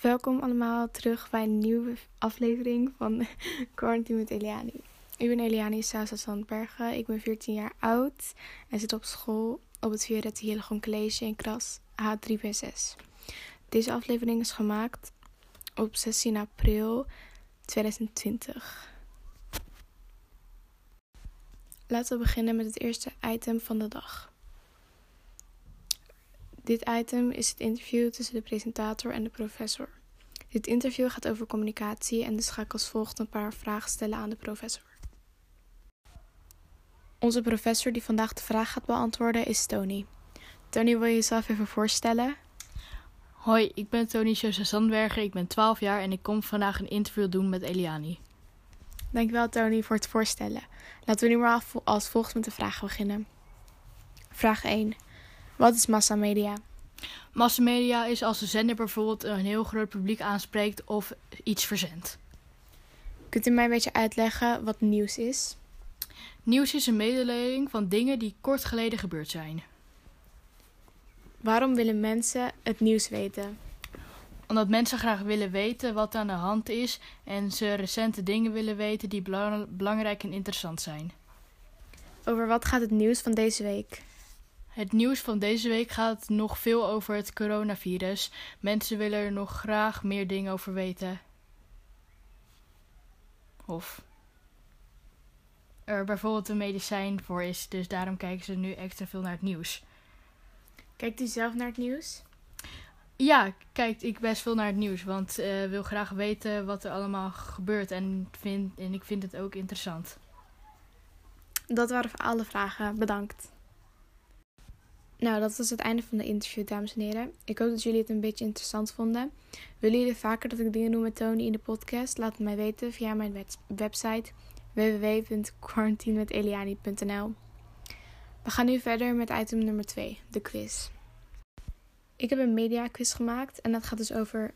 Welkom allemaal terug bij een nieuwe aflevering van Quarantine met Eliani. Ik ben Eliani Sasa Sandbergen, ik ben 14 jaar oud en zit op school op het Violette Hillegom College in Kras H3B6. Deze aflevering is gemaakt op 16 april 2020. Laten we beginnen met het eerste item van de dag. Dit item is het interview tussen de presentator en de professor. Dit interview gaat over communicatie en dus ga ik als volgt een paar vragen stellen aan de professor. Onze professor die vandaag de vraag gaat beantwoorden is Tony. Tony, wil je jezelf even voorstellen? Hoi, ik ben Tony Jose Sandberger, ik ben 12 jaar en ik kom vandaag een interview doen met Eliani. Dankjewel Tony voor het voorstellen. Laten we nu maar als volgt met de vragen beginnen. Vraag 1. Wat is massamedia? Massamedia is als de zender bijvoorbeeld een heel groot publiek aanspreekt of iets verzendt. Kunt u mij een beetje uitleggen wat nieuws is? Nieuws is een mededeling van dingen die kort geleden gebeurd zijn. Waarom willen mensen het nieuws weten? Omdat mensen graag willen weten wat aan de hand is en ze recente dingen willen weten die belangrijk en interessant zijn. Over wat gaat het nieuws van deze week? Het nieuws van deze week gaat nog veel over het coronavirus. Mensen willen er nog graag meer dingen over weten. Of er bijvoorbeeld een medicijn voor is, dus daarom kijken ze nu extra veel naar het nieuws. Kijkt u zelf naar het nieuws? Ja, kijkt ik best veel naar het nieuws, want ik uh, wil graag weten wat er allemaal gebeurt en, vind, en ik vind het ook interessant. Dat waren alle vragen. Bedankt. Nou, dat was het einde van de interview, dames en heren. Ik hoop dat jullie het een beetje interessant vonden. Willen jullie vaker dat ik dingen doe met Tony in de podcast? Laat het mij weten via mijn website www.quarantinemeteliani.nl We gaan nu verder met item nummer 2, de quiz. Ik heb een media quiz gemaakt en dat gaat dus over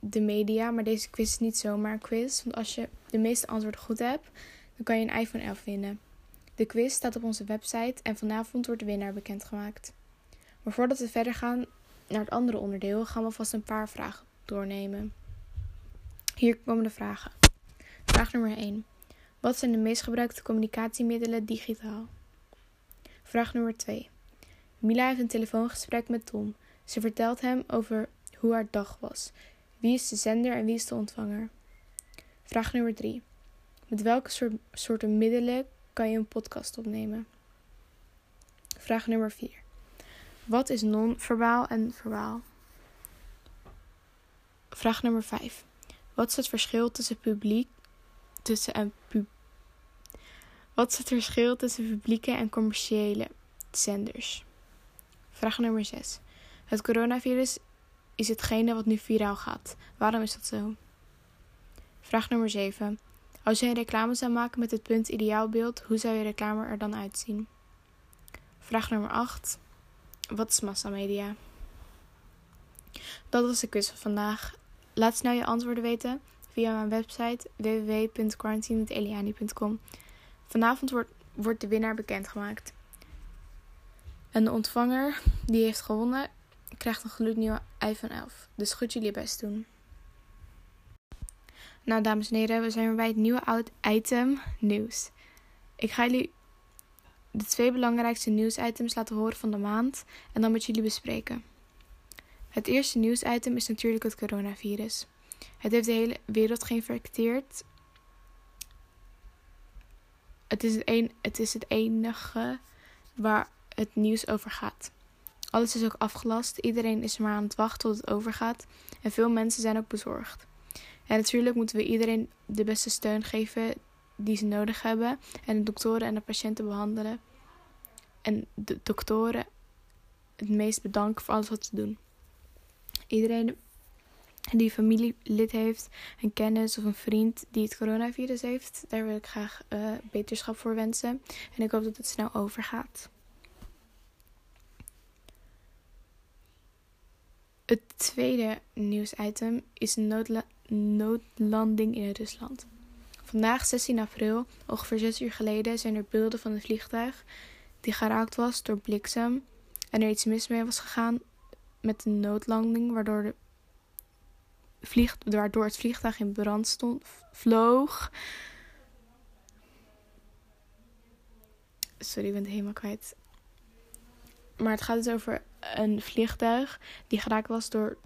de media. Maar deze quiz is niet zomaar een quiz, want als je de meeste antwoorden goed hebt, dan kan je een iPhone 11 winnen. De quiz staat op onze website en vanavond wordt de winnaar bekendgemaakt. Maar voordat we verder gaan naar het andere onderdeel, gaan we vast een paar vragen doornemen. Hier komen de vragen. Vraag nummer 1. Wat zijn de meest gebruikte communicatiemiddelen digitaal? Vraag nummer 2. Mila heeft een telefoongesprek met Tom. Ze vertelt hem over hoe haar dag was. Wie is de zender en wie is de ontvanger? Vraag nummer 3. Met welke soorten middelen kan je een podcast opnemen? Vraag nummer 4. Wat is non-verbaal en verbaal? Vraag nummer 5. Wat is het verschil tussen publiek tussen pub Wat is het verschil tussen publieke en commerciële zenders? Vraag nummer 6. Het coronavirus is hetgene wat nu viraal gaat. Waarom is dat zo? Vraag nummer 7. Als je een reclame zou maken met het punt ideaalbeeld, hoe zou je reclame er dan uitzien? Vraag nummer 8. Wat is massamedia? Dat was de quiz van vandaag. Laat snel je antwoorden weten via mijn website www.quarantine.eliani.com. Vanavond wordt, wordt de winnaar bekendgemaakt. En de ontvanger die heeft gewonnen krijgt een gloednieuwe iPhone 11. Dus goed jullie best doen. Nou, dames en heren, we zijn weer bij het nieuwe oud item nieuws. Ik ga jullie de twee belangrijkste nieuwsitems laten horen van de maand en dan met jullie bespreken. Het eerste nieuwsitem is natuurlijk het coronavirus. Het heeft de hele wereld geïnfecteerd. Het is het, een, het is het enige waar het nieuws over gaat. Alles is ook afgelast. Iedereen is maar aan het wachten tot het overgaat. En veel mensen zijn ook bezorgd. En natuurlijk moeten we iedereen de beste steun geven die ze nodig hebben. En de doktoren en de patiënten behandelen. En de doktoren het meest bedanken voor alles wat ze doen. Iedereen die familielid heeft, een kennis of een vriend die het coronavirus heeft, daar wil ik graag uh, beterschap voor wensen. En ik hoop dat het snel overgaat. Het tweede nieuwsitem is een noodla noodlanding in Rusland. Vandaag, 16 april, ongeveer 6 uur geleden, zijn er beelden van een vliegtuig die geraakt was door bliksem en er iets mis mee was gegaan met de noodlanding, waardoor de waardoor het vliegtuig in brand stond, vloog. Sorry, ik ben het helemaal kwijt. Maar het gaat dus over een vliegtuig die geraakt was door,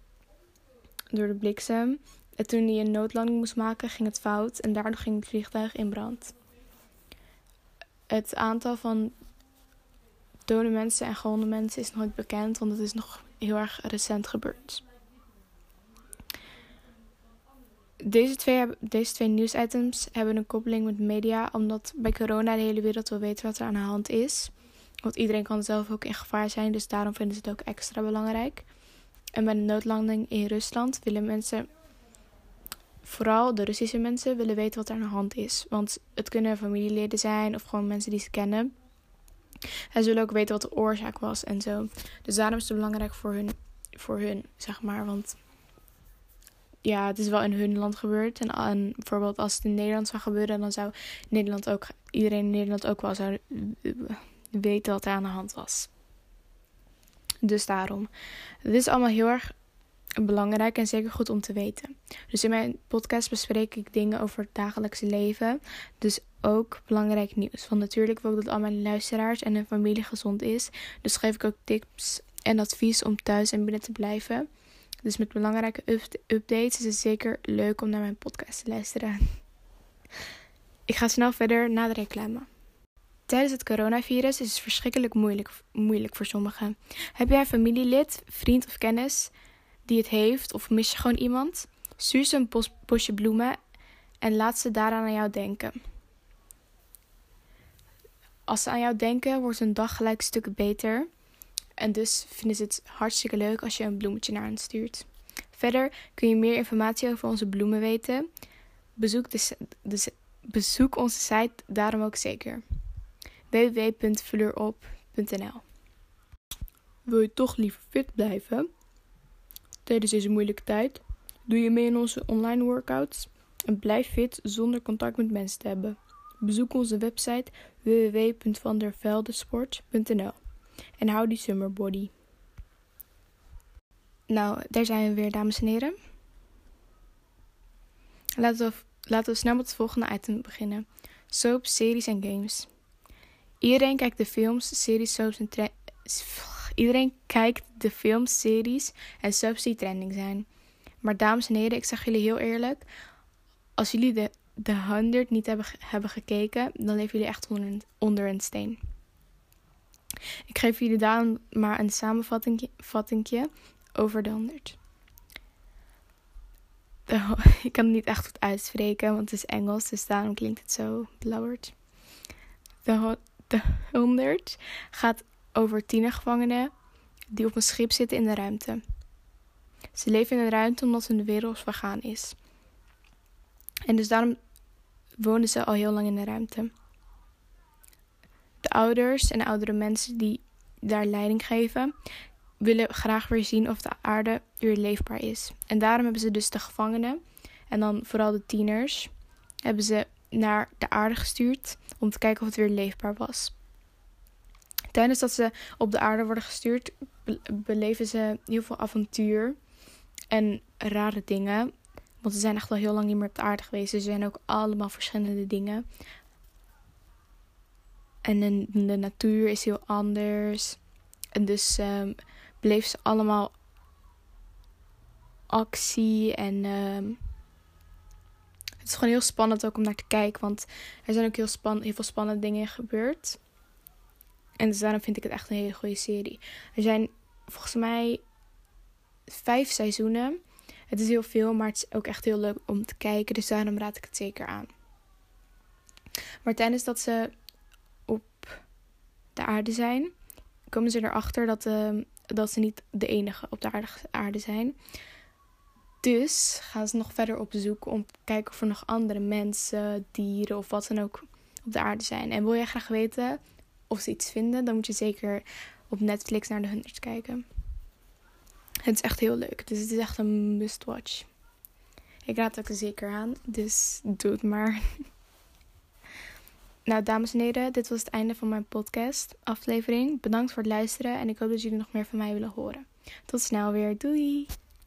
door de bliksem. En toen hij een noodlanding moest maken, ging het fout. En daardoor ging het vliegtuig in brand. Het aantal van dode mensen en gewonde mensen is nooit bekend, want het is nog heel erg recent gebeurd. Deze twee, deze twee nieuwsitems hebben een koppeling met media, omdat bij corona de hele wereld wil weten wat er aan de hand is. Want iedereen kan zelf ook in gevaar zijn, dus daarom vinden ze het ook extra belangrijk. En bij de noodlanding in Rusland willen mensen, vooral de Russische mensen, willen weten wat er aan de hand is. Want het kunnen familieleden zijn of gewoon mensen die ze kennen. En ze willen ook weten wat de oorzaak was en zo. Dus daarom is het belangrijk voor hun, voor hun zeg maar. Want ja, het is wel in hun land gebeurd. En, bijvoorbeeld als het in Nederland zou gebeuren, dan zou Nederland ook, iedereen in Nederland ook wel zou weten wat er aan de hand was. Dus daarom. Dit is allemaal heel erg belangrijk en zeker goed om te weten. Dus in mijn podcast bespreek ik dingen over het dagelijkse leven. Dus ook belangrijk nieuws. Want natuurlijk wil ik dat al mijn luisteraars en hun familie gezond is. Dus geef ik ook tips en advies om thuis en binnen te blijven. Dus met belangrijke updates is het zeker leuk om naar mijn podcast te luisteren. Ik ga snel verder na de reclame. Tijdens het coronavirus is het verschrikkelijk moeilijk, moeilijk voor sommigen. Heb jij een familielid, vriend of kennis die het heeft of mis je gewoon iemand? Stuur ze een bosje bloemen en laat ze daaraan aan jou denken. Als ze aan jou denken, wordt hun dag gelijk een stuk beter. En dus vinden ze het hartstikke leuk als je een bloemetje naar hen stuurt. Verder kun je meer informatie over onze bloemen weten. Bezoek, de, bezoek onze site daarom ook zeker. www.vleuropnl Wil je toch liever fit blijven? Tijdens deze moeilijke tijd doe je mee in onze online workouts en blijf fit zonder contact met mensen te hebben. Bezoek onze website www.vanderveldesport.nl en hou die summer body. Nou, daar zijn we weer, dames en heren. Laten we, laten we snel met het volgende item beginnen. Soaps, series en games. Iedereen kijkt de films, series, soaps en Iedereen kijkt de films, series en soaps die trending zijn. Maar dames en heren, ik zeg jullie heel eerlijk. Als jullie de, de 100 niet hebben, hebben gekeken, dan leven jullie echt onder een, onder een steen. Ik geef jullie daarom maar een samenvatting over de 100. ik kan het niet echt goed uitspreken, want het is Engels, dus daarom klinkt het zo blauwerd. De, de 100 gaat over tienergevangenen die op een schip zitten in de ruimte. Ze leven in de ruimte omdat hun wereld vergaan is. En dus daarom wonen ze al heel lang in de ruimte. De ouders en oudere mensen die daar leiding geven, willen graag weer zien of de aarde weer leefbaar is. En daarom hebben ze dus de gevangenen en dan vooral de tieners hebben ze naar de aarde gestuurd om te kijken of het weer leefbaar was. Tijdens dat ze op de aarde worden gestuurd, beleven ze heel veel avontuur en rare dingen. Want ze zijn echt al heel lang niet meer op de aarde geweest. Er zijn ook allemaal verschillende dingen. En de, natuur is heel anders. En dus um, bleef ze allemaal actie. En um, het is gewoon heel spannend ook om naar te kijken. Want er zijn ook heel, span heel veel spannende dingen gebeurd. En dus daarom vind ik het echt een hele goede serie. Er zijn volgens mij vijf seizoenen. Het is heel veel, maar het is ook echt heel leuk om te kijken. Dus daarom raad ik het zeker aan. Maar tijdens dat ze op de aarde zijn, komen ze erachter dat, uh, dat ze niet de enige op de aarde zijn. Dus gaan ze nog verder op zoek om te kijken of er nog andere mensen, dieren of wat dan ook op de aarde zijn. En wil jij graag weten of ze iets vinden, dan moet je zeker op Netflix naar de Hunters kijken. Het is echt heel leuk. Dus het is echt een must-watch. Ik raad het ook zeker aan. Dus doe het maar. Nou, dames en heren, dit was het einde van mijn podcast aflevering. Bedankt voor het luisteren en ik hoop dat jullie nog meer van mij willen horen. Tot snel weer. Doei!